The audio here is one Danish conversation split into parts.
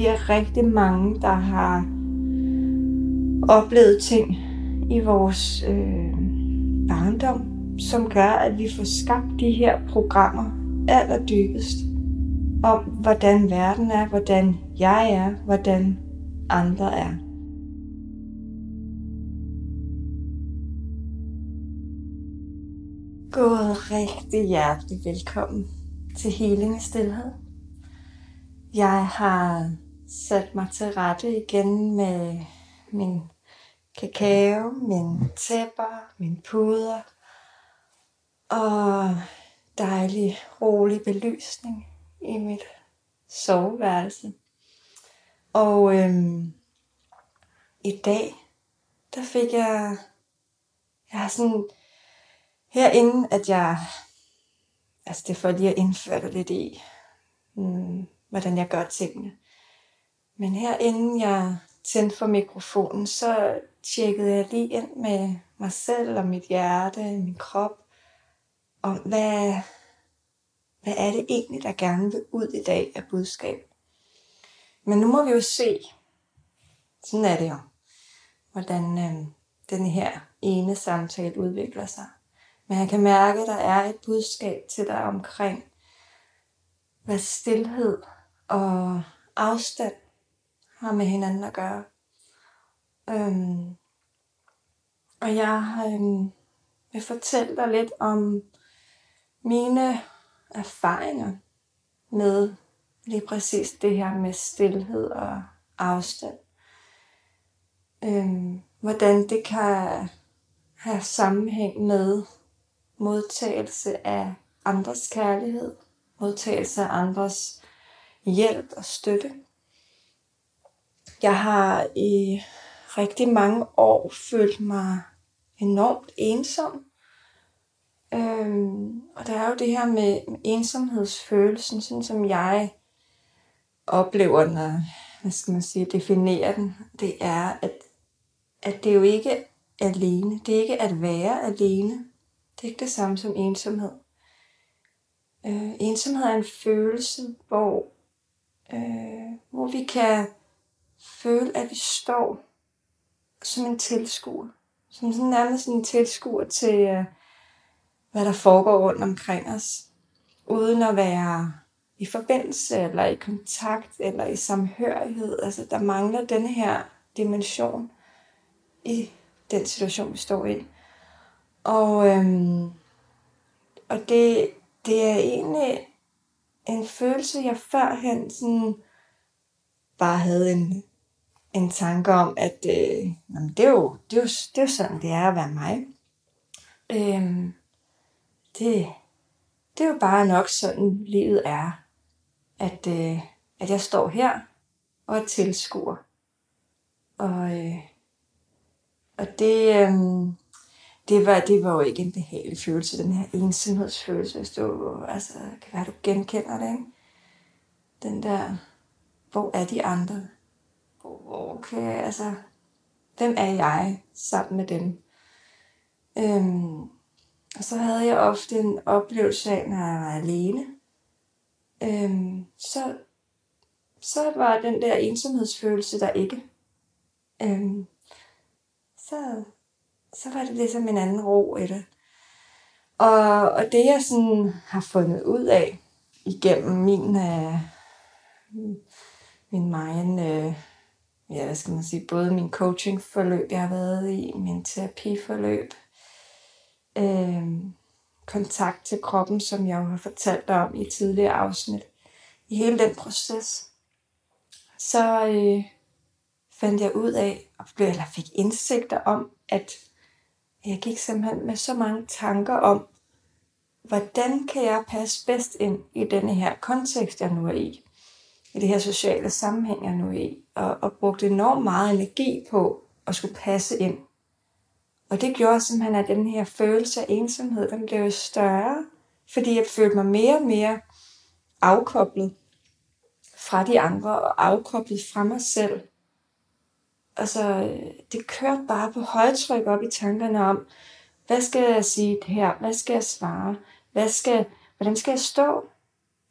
vi er rigtig mange, der har oplevet ting i vores øh, barndom, som gør, at vi får skabt de her programmer allerdybest om, hvordan verden er, hvordan jeg er, hvordan andre er. God rigtig hjertelig velkommen til Heling i Stilhed. Jeg har sat mig til rette igen med min kakao, min tæpper, min puder og dejlig, rolig belysning i mit soveværelse. Og øhm, i dag, der fik jeg, jeg har sådan, herinde, at jeg, altså det er for lige at indføre det lidt i, mm, hvordan jeg gør tingene. Men her inden jeg tændte for mikrofonen, så tjekkede jeg lige ind med mig selv og mit hjerte, min krop, om hvad, hvad er det egentlig, der gerne vil ud i dag af budskab. Men nu må vi jo se, sådan er det jo, hvordan øh, den her ene samtale udvikler sig. Men jeg kan mærke, at der er et budskab til dig omkring, hvad stillhed og afstand har med hinanden at gøre. Øhm, og jeg øhm, vil fortælle dig lidt om mine erfaringer med lige præcis det her med stillhed og afstand. Øhm, hvordan det kan have sammenhæng med modtagelse af andres kærlighed, modtagelse af andres hjælp og støtte. Jeg har i rigtig mange år følt mig enormt ensom. Øhm, og der er jo det her med ensomhedsfølelsen, sådan som jeg oplever den, og hvad skal man sige, definerer den, det er, at, at det jo ikke er alene. Det er ikke at være alene. Det er ikke det samme som ensomhed. Øh, ensomhed er en følelse, hvor, øh, hvor vi kan føle, at vi står som en tilskuer. Som sådan nærmest en tilskuer til, øh, hvad der foregår rundt omkring os. Uden at være i forbindelse, eller i kontakt, eller i samhørighed. Altså, der mangler den her dimension i den situation, vi står i. Og, øhm, og det, det er egentlig en følelse, jeg førhen sådan bare havde en, en tanke om, at øh, jamen, det, er jo, det, er jo, det er jo sådan, det er at være mig. Øhm, det, det er jo bare nok sådan, livet er. At, øh, at jeg står her og er tilskuer. Og, øh, og det, øh, det, var, det var jo ikke en behagelig følelse, den her ensomhedsfølelse, hvis du, altså, kan være, du genkender det, ikke? Den der, hvor er de andre? Hvor kan jeg, altså, hvem er jeg sammen med dem? Øhm, og så havde jeg ofte en oplevelse af, når jeg var alene, øhm, så, så var den der ensomhedsfølelse der ikke. Øhm, så, så var det ligesom en anden ro i det. Og, og det jeg sådan har fundet ud af igennem min, øh, min meget, øh, ja hvad skal man sige, både min coachingforløb, jeg har været i, min terapiforløb, øh, kontakt til kroppen, som jeg jo har fortalt dig om i tidligere afsnit. I hele den proces, så øh, fandt jeg ud af, eller fik indsigter om, at jeg gik simpelthen med så mange tanker om, hvordan kan jeg passe bedst ind i denne her kontekst, jeg nu er i. I det her sociale sammenhæng, jeg nu er i. Og, og brugte enormt meget energi på at skulle passe ind. Og det gjorde simpelthen, at den her følelse af ensomhed, den blev større, fordi jeg følte mig mere og mere afkoblet fra de andre og afkoblet fra mig selv. Altså, det kørte bare på højtryk op i tankerne om, hvad skal jeg sige her? Hvad skal jeg svare? Hvad skal, hvordan skal jeg stå?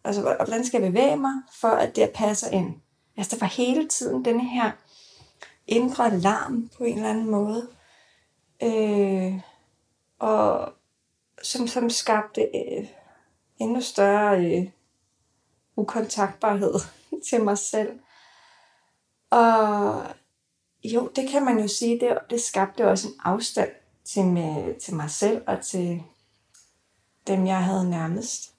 Altså, hvordan skal jeg bevæge mig, for at det passer ind? Altså, der var hele tiden den her indre larm på en eller anden måde. Øh, og som, som skabte øh, endnu større øh, ukontaktbarhed til mig selv. Og jo, det kan man jo sige, det, det skabte også en afstand til, med, til mig selv og til dem, jeg havde nærmest.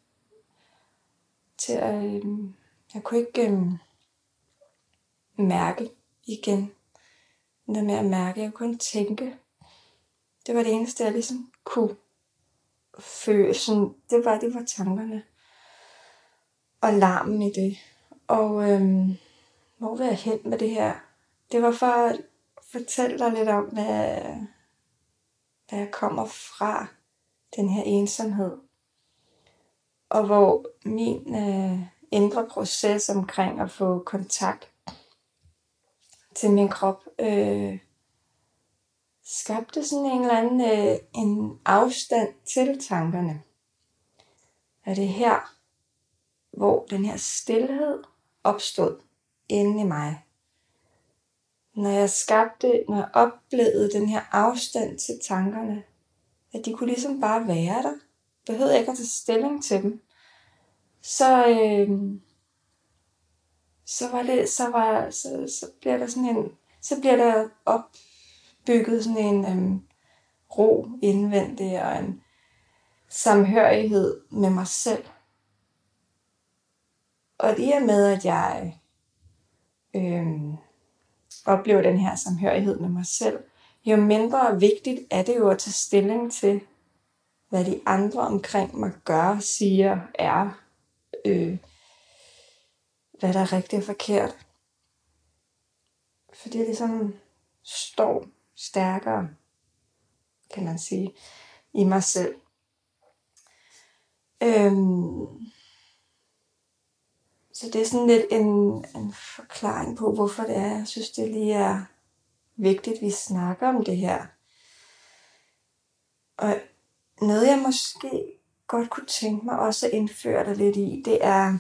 Til øh, jeg kunne ikke øh, mærke igen. Det med at mærke, jeg kunne tænke. Det var det eneste, jeg ligesom kunne føle. Sådan, det var, det var tankerne. Og larmen i det. Og øhm, hvor vil jeg hen med det her? Det var for at fortælle dig lidt om, hvad, hvad jeg kommer fra den her ensomhed. Og hvor min øh, indre proces omkring at få kontakt til min krop øh, skabte sådan en eller anden øh, en afstand til tankerne. Er det her, hvor den her stillhed opstod inde i mig. Når jeg skabte, når jeg oplevede den her afstand til tankerne, at de kunne ligesom bare være der, behøvede ikke at tage stilling til dem, så, øh, så var det, så var, så, så bliver der sådan en, så bliver der opbygget sådan en øhm, ro indvendig og en samhørighed med mig selv. Og i og med, at jeg øhm, oplever den her samhørighed med mig selv, jo mindre vigtigt er det jo at tage stilling til, hvad de andre omkring mig gør, siger, er, øh, hvad der er rigtigt og forkert. For det ligesom står stærkere, kan man sige, i mig selv. Øhm, så det er sådan lidt en, en forklaring på, hvorfor det er, jeg synes, det lige er vigtigt, at vi snakker om det her. Og noget, jeg måske godt kunne tænke mig også at indføre dig lidt i, det er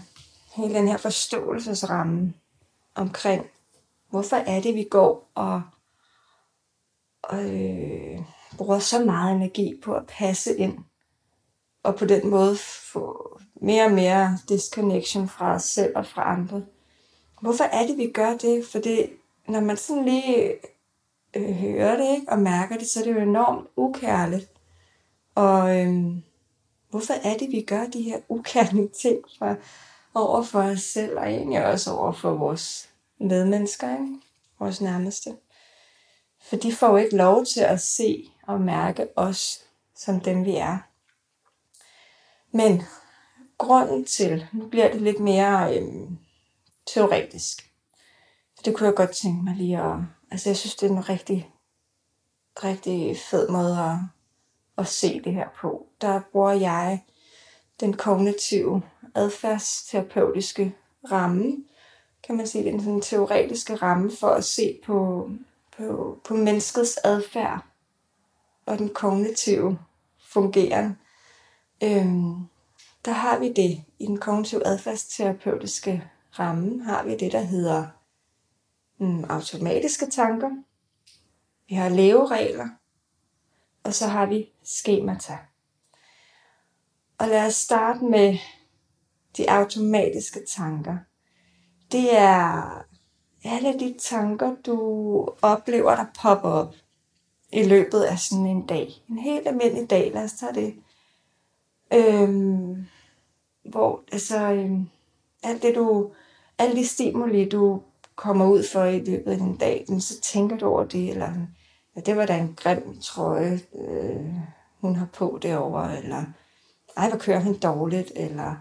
hele den her forståelsesramme omkring, hvorfor er det, vi går og, og øh, bruger så meget energi på at passe ind, og på den måde få mere og mere disconnection fra os selv og fra andre. Hvorfor er det, vi gør det? For det, når man sådan lige øh, hører det ikke, og mærker det, så er det jo enormt ukærligt. Og øh, hvorfor er det, vi gør de her ukærlige ting for, over for os selv, og egentlig også over for vores medmennesker, ikke? vores nærmeste. For de får jo ikke lov til at se og mærke os som dem, vi er. Men grunden til, nu bliver det lidt mere øhm, teoretisk. Det kunne jeg godt tænke mig lige at, altså jeg synes, det er en rigtig, rigtig fed måde at, at se det her på. Der bruger jeg den kognitive adfærdsterapeutiske ramme, kan man sige, den sådan teoretiske ramme for at se på, på, på menneskets adfærd og den kognitive fungeren. Øhm, der har vi det i den kognitive adfærdsterapeutiske ramme, har vi det, der hedder mm, automatiske tanker. Vi har leveregler, og så har vi skemata. Og lad os starte med de automatiske tanker. Det er alle de tanker, du oplever, der popper op i løbet af sådan en dag. En helt almindelig dag, lad os tage det. Øhm, hvor altså, øhm, alt det du, alle de stimuli, du kommer ud for i løbet af din dag, så tænker du over det, eller ja, det var da en grim trøje, øh, hun har på derovre, eller ej, hvor kører hun dårligt, eller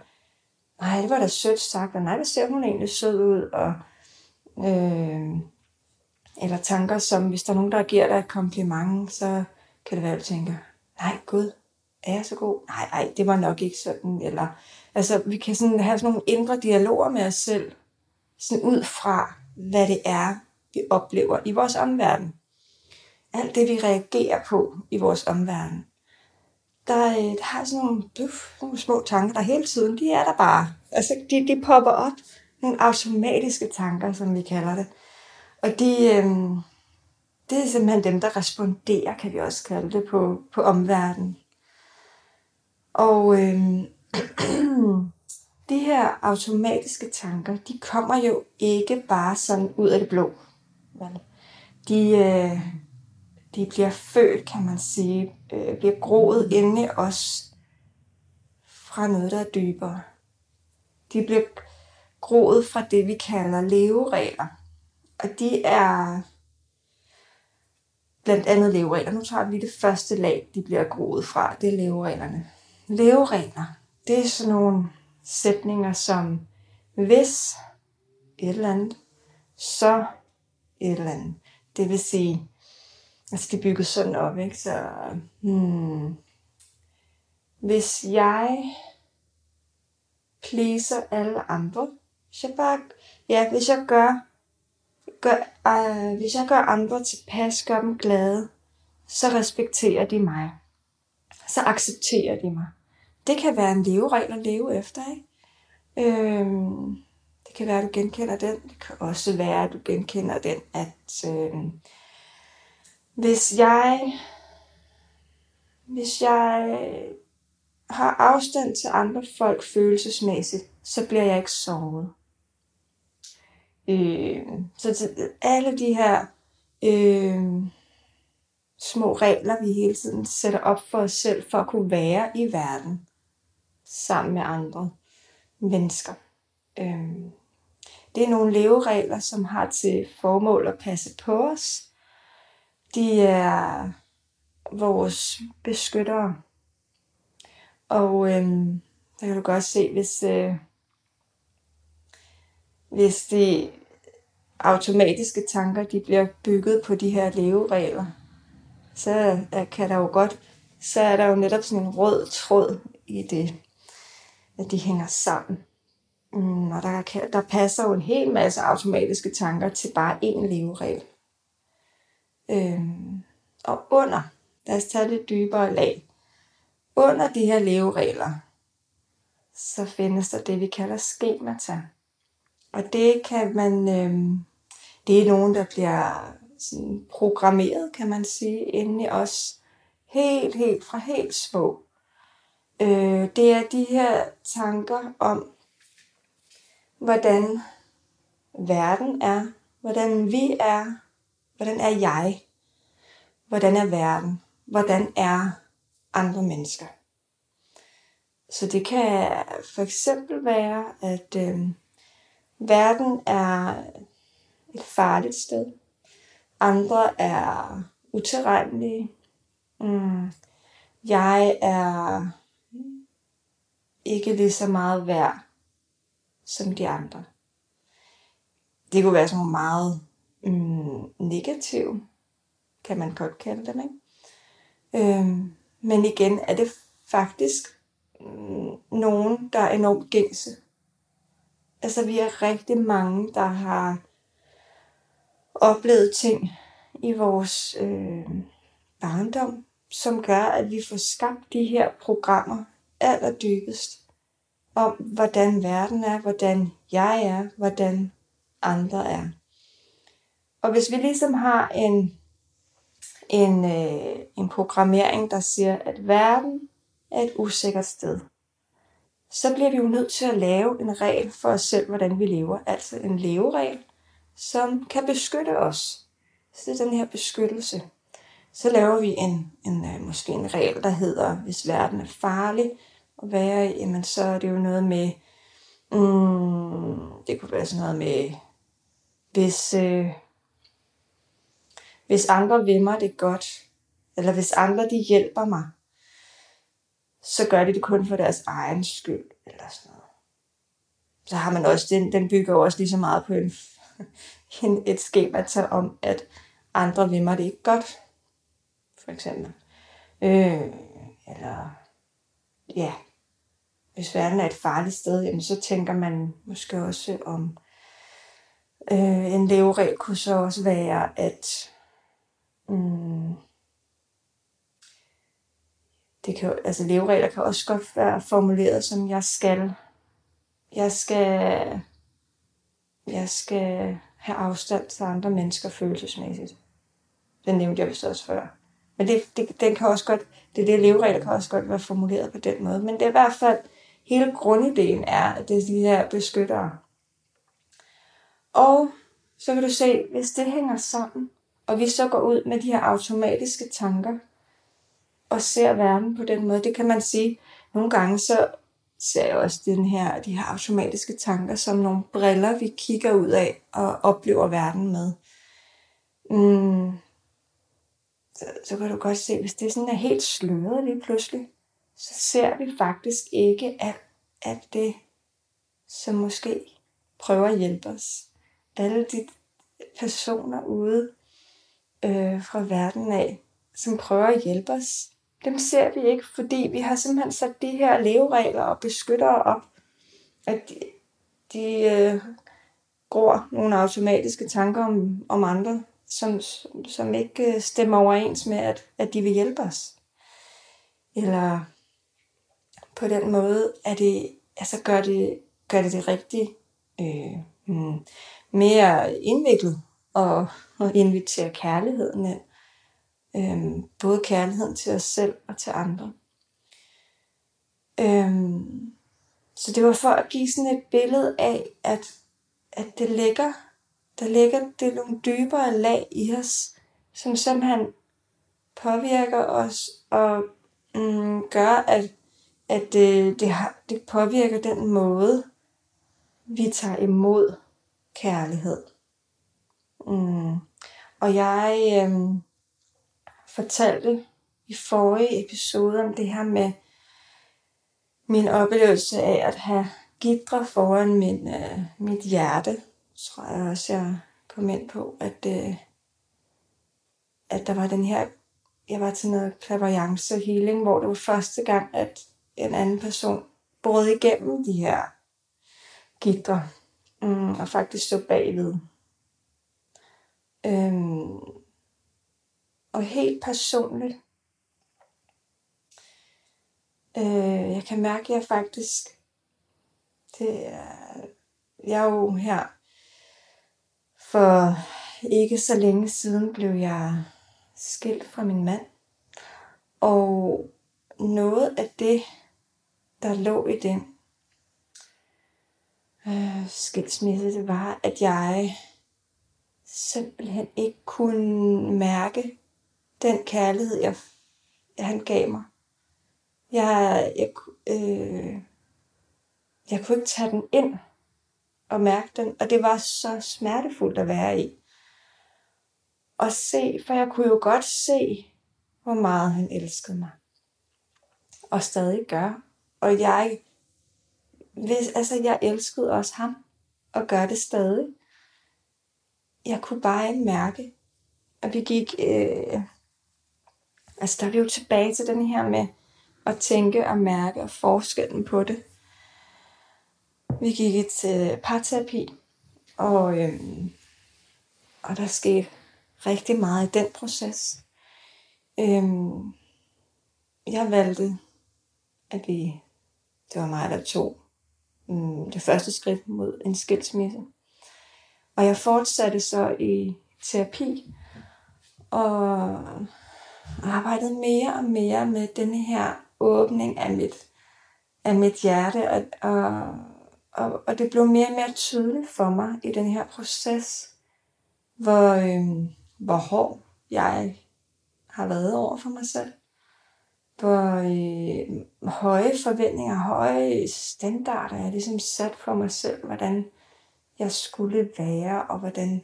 nej, det var da sødt sagt, og nej, hvor ser hun egentlig sød ud, og øh, eller tanker som, hvis der er nogen, der giver dig et kompliment, så kan det være, at du tænker, nej gud, er jeg så god? Nej, nej, det var nok ikke sådan. Eller, altså, vi kan sådan have sådan nogle indre dialoger med os selv, sådan ud fra, hvad det er, vi oplever i vores omverden. Alt det, vi reagerer på i vores omverden. Der, øh, der har sådan nogle, bøf, nogle små tanker, der hele tiden, de er der bare. Altså, de, de popper op nogle automatiske tanker, som vi kalder det. Og de, øh, det er simpelthen dem, der responderer, kan vi også kalde det, på, på omverdenen. Og øh, de her automatiske tanker, de kommer jo ikke bare sådan ud af det blå. De, øh, de bliver født, kan man sige, øh, bliver groet inde i os fra noget, der er dybere. De bliver groet fra det, vi kalder leveregler. Og de er blandt andet leveregler. Nu tager vi det første lag, de bliver groet fra. Det er levereglerne. Leveregler, det er sådan nogle sætninger som hvis et eller andet, så et eller andet. Det vil sige, altså det bygget sådan op, ikke? Så, hmm, hvis jeg pleaser alle andre, hvis jeg bare, ja, hvis jeg gør, gør øh, hvis jeg gør andre tilpas, gør dem glade, så respekterer de mig. Så accepterer de mig. Det kan være en leveregel at leve efter, ikke? Øhm, det kan være, at du genkender den. Det kan også være, at du genkender den, at øh, hvis jeg hvis jeg har afstand til andre folk følelsesmæssigt, så bliver jeg ikke såret. Øh, så til alle de her øh, små regler, vi hele tiden sætter op for os selv, for at kunne være i verden sammen med andre mennesker. Øh, det er nogle leveregler, som har til formål at passe på os. De er vores beskyttere. Og øhm, der kan du godt se, hvis, øh, hvis de automatiske tanker de bliver bygget på de her leveregler, så kan der jo godt, så er der jo netop sådan en rød tråd i det, at de hænger sammen. Mm, og der, kan, der passer jo en hel masse automatiske tanker til bare én leveregel. Øhm, og under, lad os tage lidt dybere lag. Under de her leveregler, så findes der det, vi kalder skemata. Og det kan man, øh, det er nogen, der bliver sådan programmeret, kan man sige, inde i os. Helt, helt fra helt små. Øh, det er de her tanker om, hvordan verden er, hvordan vi er, hvordan er jeg, hvordan er verden, hvordan er andre mennesker. Så det kan for eksempel være, at øh, verden er et farligt sted. Andre er utilregnelige. Mm. Jeg er ikke lige så meget værd som de andre. Det kunne være sådan nogle meget mm, negative, kan man godt kalde dem. Ikke? Øhm, men igen er det faktisk mm, nogen, der er enormt gængse. Altså vi er rigtig mange, der har oplevet ting i vores øh, barndom, som gør, at vi får skabt de her programmer allerdybest om, hvordan verden er, hvordan jeg er, hvordan andre er. Og hvis vi ligesom har en, en, øh, en programmering, der siger, at verden er et usikkert sted, så bliver vi jo nødt til at lave en regel for os selv, hvordan vi lever. Altså en leveregel, som kan beskytte os. Så det er den her beskyttelse. Så laver vi en, en øh, måske en regel, der hedder, hvis verden er farlig, at være i, jamen så er det jo noget med, mm, det kunne være sådan noget med, hvis, øh, hvis andre vil mig det godt, eller hvis andre de hjælper mig, så gør de det kun for deres egen skyld, eller sådan noget. Så har man også, den, den bygger også lige så meget på en, en, et skema om, at andre vil mig det ikke godt, for eksempel. Øh, eller ja, hvis verden er et farligt sted, jamen, så tænker man måske også om, øh, en leveregel kunne så også være, at mm, det kan, altså leveregler kan også godt være formuleret som, jeg skal, jeg skal jeg skal have afstand til andre mennesker følelsesmæssigt. Den nævnte jeg vist også før. Men det, det, den kan også godt, det, det leveregler kan også godt være formuleret på den måde. Men det er i hvert fald, hele grundideen er, at det er de her beskyttere. Og så kan du se, hvis det hænger sammen, og vi så går ud med de her automatiske tanker, og ser verden på den måde, det kan man sige, nogle gange så ser jeg også den her, de her automatiske tanker som nogle briller, vi kigger ud af og oplever verden med. Mm. Så, så kan du godt se, hvis det sådan er helt sløret lige pludselig, så ser vi faktisk ikke alt, alt det, som måske prøver at hjælpe os. Alle de personer ude øh, fra verden af, som prøver at hjælpe os, dem ser vi ikke, fordi vi har simpelthen sat de her leveregler og beskyttere op, at de, de øh, gror nogle automatiske tanker om, om andre, som, som ikke øh, stemmer overens med, at, at de vil hjælpe os. Eller på den måde, at det, altså gør det, gør det det rigtigt øh, mm, mere indviklet og, og invitere kærligheden ind. Øhm, både kærligheden til os selv og til andre. Øhm, så det var for at give sådan et billede af, at, at det ligger, der ligger det nogle dybere lag i os, som simpelthen påvirker os og mm, gør, at, at det, det, har, det påvirker den måde, vi tager imod kærlighed. Mm. Og jeg, øh, fortalte i forrige episode om det her med min oplevelse af at have gitre foran min, øh, mit hjerte, tror jeg også, jeg kom ind på, at, øh, at der var den her, jeg var til noget clairvoyance healing, hvor det var første gang, at en anden person brød igennem de her gitre, mm, og faktisk stod bagved. Øhm, og helt personligt. Øh, jeg kan mærke, at jeg faktisk, det er, jeg er jo her, for ikke så længe siden blev jeg skilt fra min mand. Og noget af det, der lå i den øh, skilsmisse, det var, at jeg simpelthen ikke kunne mærke den kærlighed, jeg, han gav mig. Jeg, jeg, øh, jeg kunne ikke tage den ind og mærke den, og det var så smertefuldt at være i. Og se, for jeg kunne jo godt se, hvor meget han elskede mig. Og stadig gør. Og jeg, hvis, altså jeg elskede også ham, og gør det stadig. Jeg kunne bare ikke mærke, at vi gik øh, Altså der er vi jo tilbage til den her med at tænke og mærke og forskellen på det. Vi gik til parterapi, og, øh, og der skete rigtig meget i den proces. Øh, jeg valgte, at vi, det var mig, der tog øh, det første skridt mod en skilsmisse. Og jeg fortsatte så i terapi, og arbejdede mere og mere med den her åbning af mit, af mit hjerte, og, og, og, og det blev mere og mere tydeligt for mig i den her proces, hvor, øh, hvor hård jeg har været over for mig selv. Hvor øh, høje forventninger, høje standarder jeg ligesom sat for mig selv, hvordan jeg skulle være, og hvordan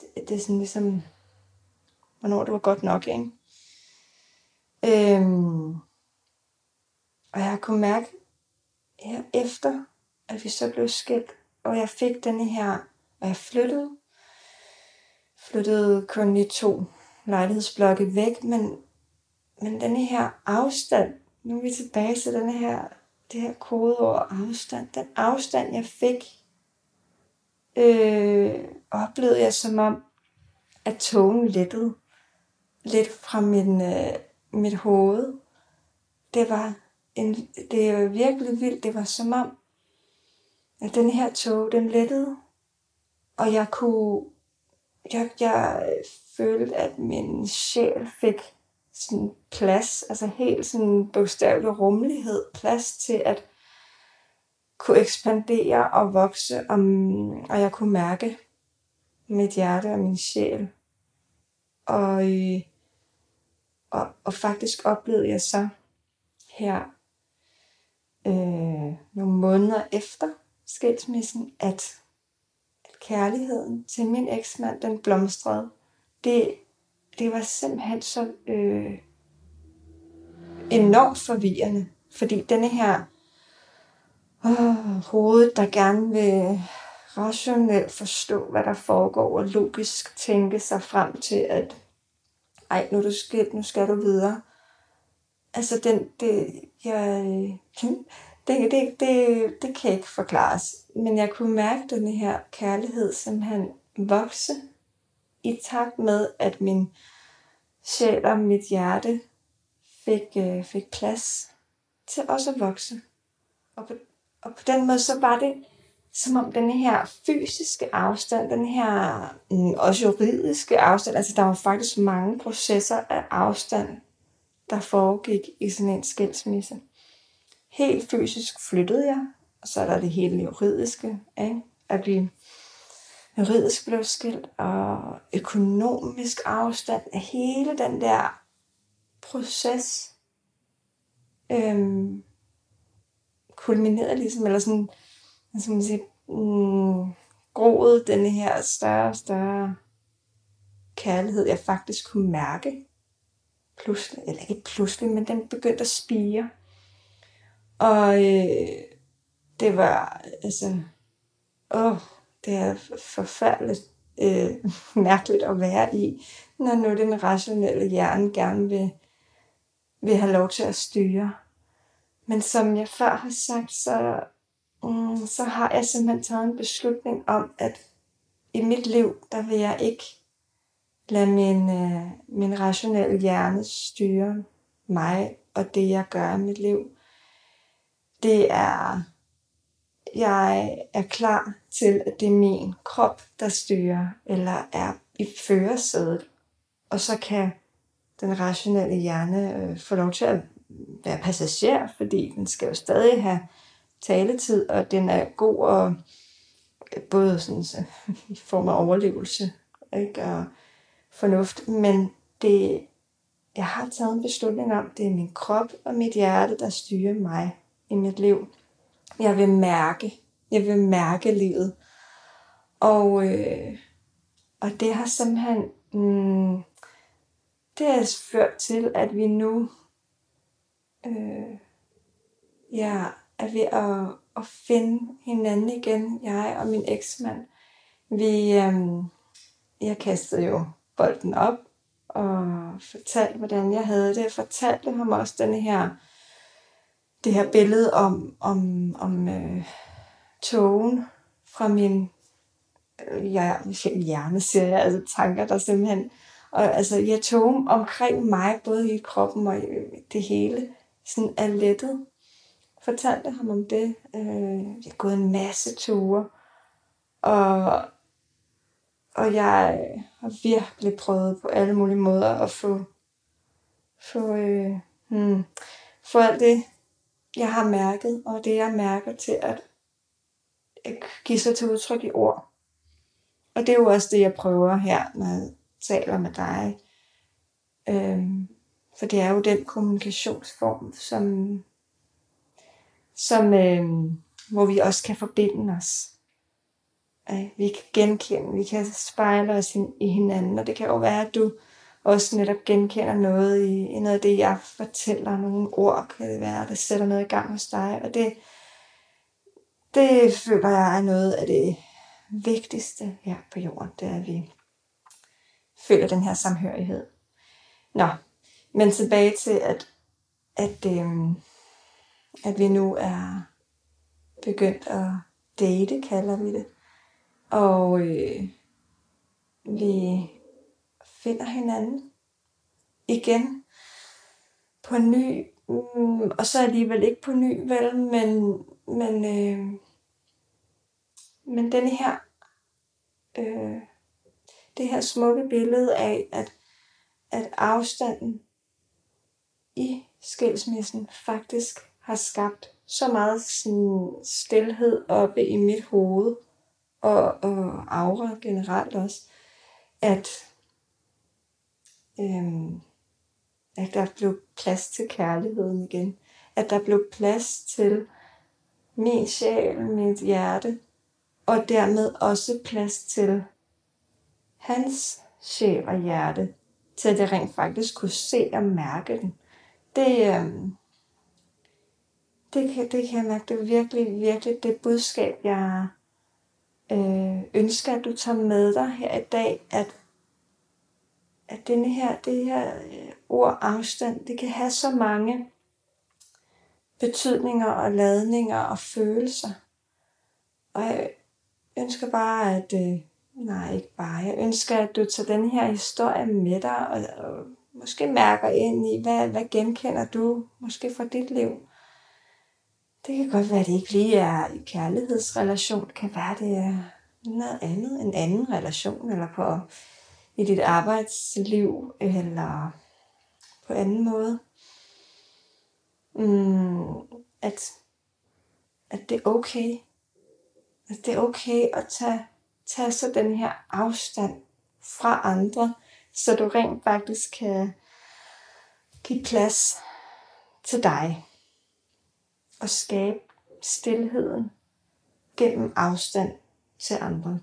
det, det sådan ligesom hvornår det var godt nok, ikke? Øhm, og jeg kunne mærke, her efter, at vi så blev skilt, og jeg fik denne her, og jeg flyttede, flyttede kun i to lejlighedsblokke væk, men, men denne her afstand, nu er vi tilbage til denne her, det her kodeord afstand, den afstand jeg fik, øh, oplevede jeg som om, at togen lettede lidt fra min, øh, mit hoved. Det var, en, det var virkelig vildt. Det var som om, at den her tog, den lettede. og jeg kunne, jeg, jeg følte, at min sjæl fik sådan plads, altså helt sådan bogstavelig rummelighed, plads til at kunne ekspandere og vokse, og, mm, og jeg kunne mærke mit hjerte og min sjæl. Og, øh, og, og faktisk oplevede jeg så her øh, nogle måneder efter skilsmissen, at, at kærligheden til min eksmand, den blomstrede. Det, det var simpelthen så øh, enormt forvirrende, fordi denne her øh, hovedet, der gerne vil rationelt forstå, hvad der foregår, og logisk tænke sig frem til, at ej, nu er du skilt, nu skal du videre. Altså, den, det, jeg, øh, det, det, det, det kan ikke forklares. Men jeg kunne mærke den her kærlighed som han vokse i takt med, at min sjæl og mit hjerte fik, øh, fik plads til også at vokse. Og på, og på den måde, så var det som om den her fysiske afstand, den her mm, også juridiske afstand, altså der var faktisk mange processer af afstand, der foregik i sådan en skilsmisse. Helt fysisk flyttede jeg, og så er der det hele juridiske, ikke? at vi juridisk blev skilt, og økonomisk afstand hele den der proces øhm, kulminerede ligesom, eller sådan, som man siger, mm, groede denne her større og større kærlighed, jeg faktisk kunne mærke pludselig, eller ikke pludselig, men den begyndte at spire. Og øh, det var, altså, åh, det er forfærdeligt øh, mærkeligt at være i, når nu den rationelle hjerne gerne vil, vil have lov til at styre. Men som jeg før har sagt, så, mm, så har jeg simpelthen taget en beslutning om, at i mit liv, der vil jeg ikke lade min, øh, min rationelle hjerne styre mig og det, jeg gør i mit liv. Det er, jeg er klar til, at det er min krop, der styrer, eller er i førersædet. Og så kan den rationelle hjerne øh, få lov til at være passager, fordi den skal jo stadig have taletid, og den er god og øh, både sådan, så, i form af overlevelse ikke? og fornuft, men det, jeg har taget en beslutning om, det er min krop og mit hjerte, der styrer mig i mit liv. Jeg vil mærke, jeg vil mærke livet. Og, øh, og det har simpelthen, mm, det har ført til, at vi nu øh, ja, er ved at, at finde hinanden igen, jeg og min eksmand. Vi, øh, jeg kastede jo bolden op og fortalte, hvordan jeg havde det. Jeg fortalte ham også denne her, det her billede om, om, om øh, togen fra min øh, jeg, hjerne, siger jeg, altså tanker, der simpelthen, og altså jeg tog omkring mig, både i kroppen og i øh, det hele, sådan er lettet. Fortalte ham om det. Øh, jeg har gået en masse ture, og, og jeg har virkelig prøvet på alle mulige måder at få, få, øh, hmm, få alt det, jeg har mærket, og det jeg mærker til at give sig til udtryk i ord. Og det er jo også det, jeg prøver her, når jeg taler med dig. Øhm, for det er jo den kommunikationsform, som, som øh, hvor vi også kan forbinde os. Øh, vi kan genkende, vi kan spejle os i hinanden, og det kan jo være, at du også netop genkender noget i, i noget af det, jeg fortæller. Nogle ord kan det være, der sætter noget i gang hos dig. Og det, det føler jeg er noget af det vigtigste her på jorden. Det er, at vi føler den her samhørighed. Nå, men tilbage til, at, at, øhm, at vi nu er begyndt at date, kalder vi det. Og øh, vi finder hinanden igen på ny, mm, og så alligevel ikke på ny, vel, men, men, øh, men denne her øh, det her smukke billede af, at, at afstanden i skilsmissen faktisk har skabt så meget sådan stillhed oppe i mit hoved, og, og aura generelt også, at, øhm, at der blev plads til kærligheden igen. At der blev plads til min sjæl, mit hjerte, og dermed også plads til hans sjæl og hjerte, til at jeg rent faktisk kunne se og mærke den. Det, øh, det, kan, det kan jeg mærke, det er virkelig, virkelig det budskab, jeg øh, ønsker, at du tager med dig her i dag, at, at denne her, det her øh, ord afstand, det kan have så mange betydninger og ladninger og følelser. Og jeg ønsker bare, at, øh, nej ikke bare, jeg ønsker, at du tager den her historie med dig, og, og måske mærker ind i, hvad, hvad genkender du måske fra dit liv. Det kan godt være, at det ikke lige er i kærlighedsrelation. Det kan være, at det er noget andet, en anden relation, eller på i dit arbejdsliv, eller på anden måde. Mm, at, at det er okay. At det er okay at tage, tage så den her afstand fra andre, så du rent faktisk kan give plads til dig og skabe stillheden gennem afstand til andre.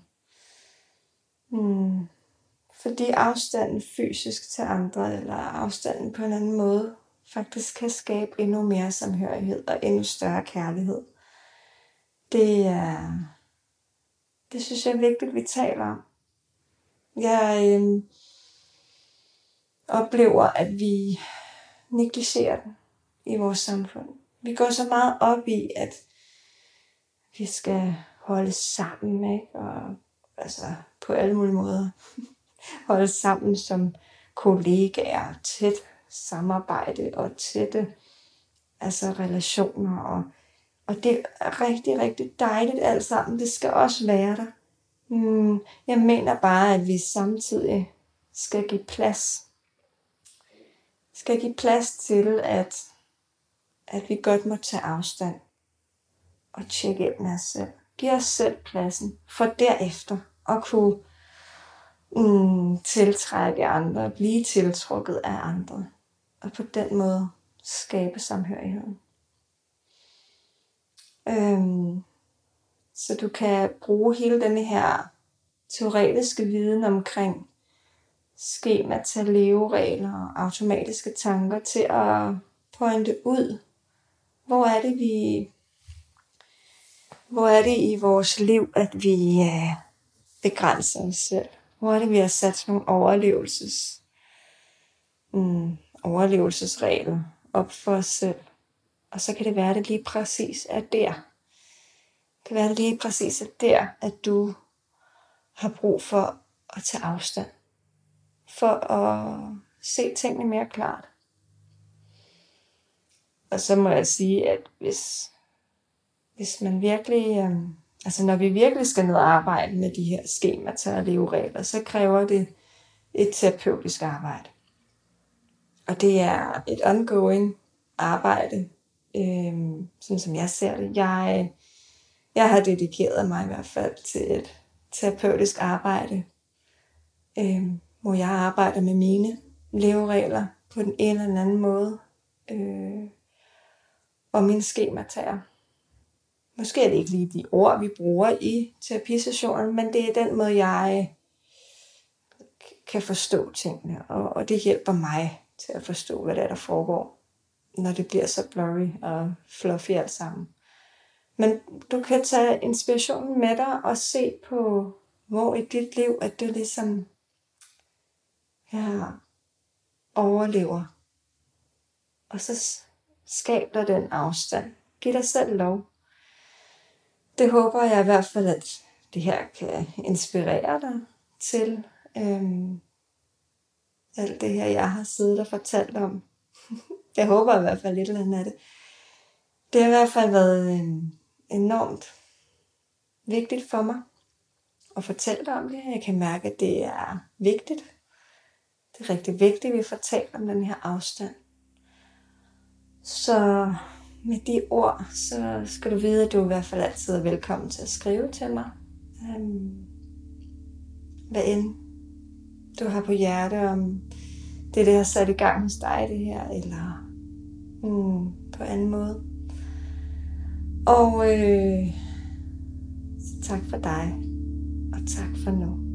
Hmm. Fordi afstanden fysisk til andre, eller afstanden på en anden måde, faktisk kan skabe endnu mere samhørighed og endnu større kærlighed. Det er, det synes jeg er vigtigt, at vi taler om. Jeg øh, oplever, at vi negligerer den i vores samfund. Vi går så meget op i, at vi skal holde sammen, ikke? Og altså på alle mulige måder holde sammen som kollegaer, tæt samarbejde og tætte altså relationer. Og, og det er rigtig, rigtig dejligt alt sammen. Det skal også være der. Mm, jeg mener bare, at vi samtidig skal give plads. Skal give plads til, at at vi godt må tage afstand og tjekke ind med os selv. Giv os selv pladsen, for derefter at kunne mm, tiltrække andre, blive tiltrukket af andre, og på den måde skabe samhørigheden. Øhm, så du kan bruge hele denne her teoretiske viden omkring skematal, leveregler og automatiske tanker til at pointe ud, hvor er det, vi... Hvor er det i vores liv, at vi øh, begrænser os selv? Hvor er det, vi har sat nogle overlevelses, mm, overlevelsesregler op for os selv? Og så kan det være, at det lige præcis er der. Det kan være, at det lige præcis er der, at du har brug for at tage afstand. For at se tingene mere klart. Og så må jeg sige, at hvis, hvis man virkelig, øh, altså når vi virkelig skal ned og arbejde med de her skemata og leveregler, så kræver det et terapeutisk arbejde. Og det er et ongoing arbejde, øh, sådan som jeg ser det. Jeg, jeg har dedikeret mig i hvert fald til et terapeutisk arbejde, øh, hvor jeg arbejder med mine leveregler på den ene eller anden måde. Øh, og mine skematager. Måske er det ikke lige de ord, vi bruger i terapisessionen, men det er den måde, jeg kan forstå tingene, og, og det hjælper mig til at forstå, hvad der er, der foregår, når det bliver så blurry og fluffy alt sammen. Men du kan tage inspirationen med dig og se på, hvor i dit liv, at du ligesom ja, overlever. Og så Skab dig den afstand. Giv dig selv lov. Det håber jeg i hvert fald, at det her kan inspirere dig til øhm, alt det her, jeg har siddet og fortalt om. jeg håber i hvert fald lidt eller andet af det. Det har i hvert fald været øhm, enormt vigtigt for mig at fortælle dig om det. Jeg kan mærke, at det er vigtigt. Det er rigtig vigtigt, at vi får talt om den her afstand. Så med de ord, så skal du vide, at du i hvert fald altid er velkommen til at skrive til mig. Um, hvad end du har på hjerte, om det, det har sat i gang hos dig, det her, eller mm, på anden måde. Og øh, så tak for dig, og tak for nu.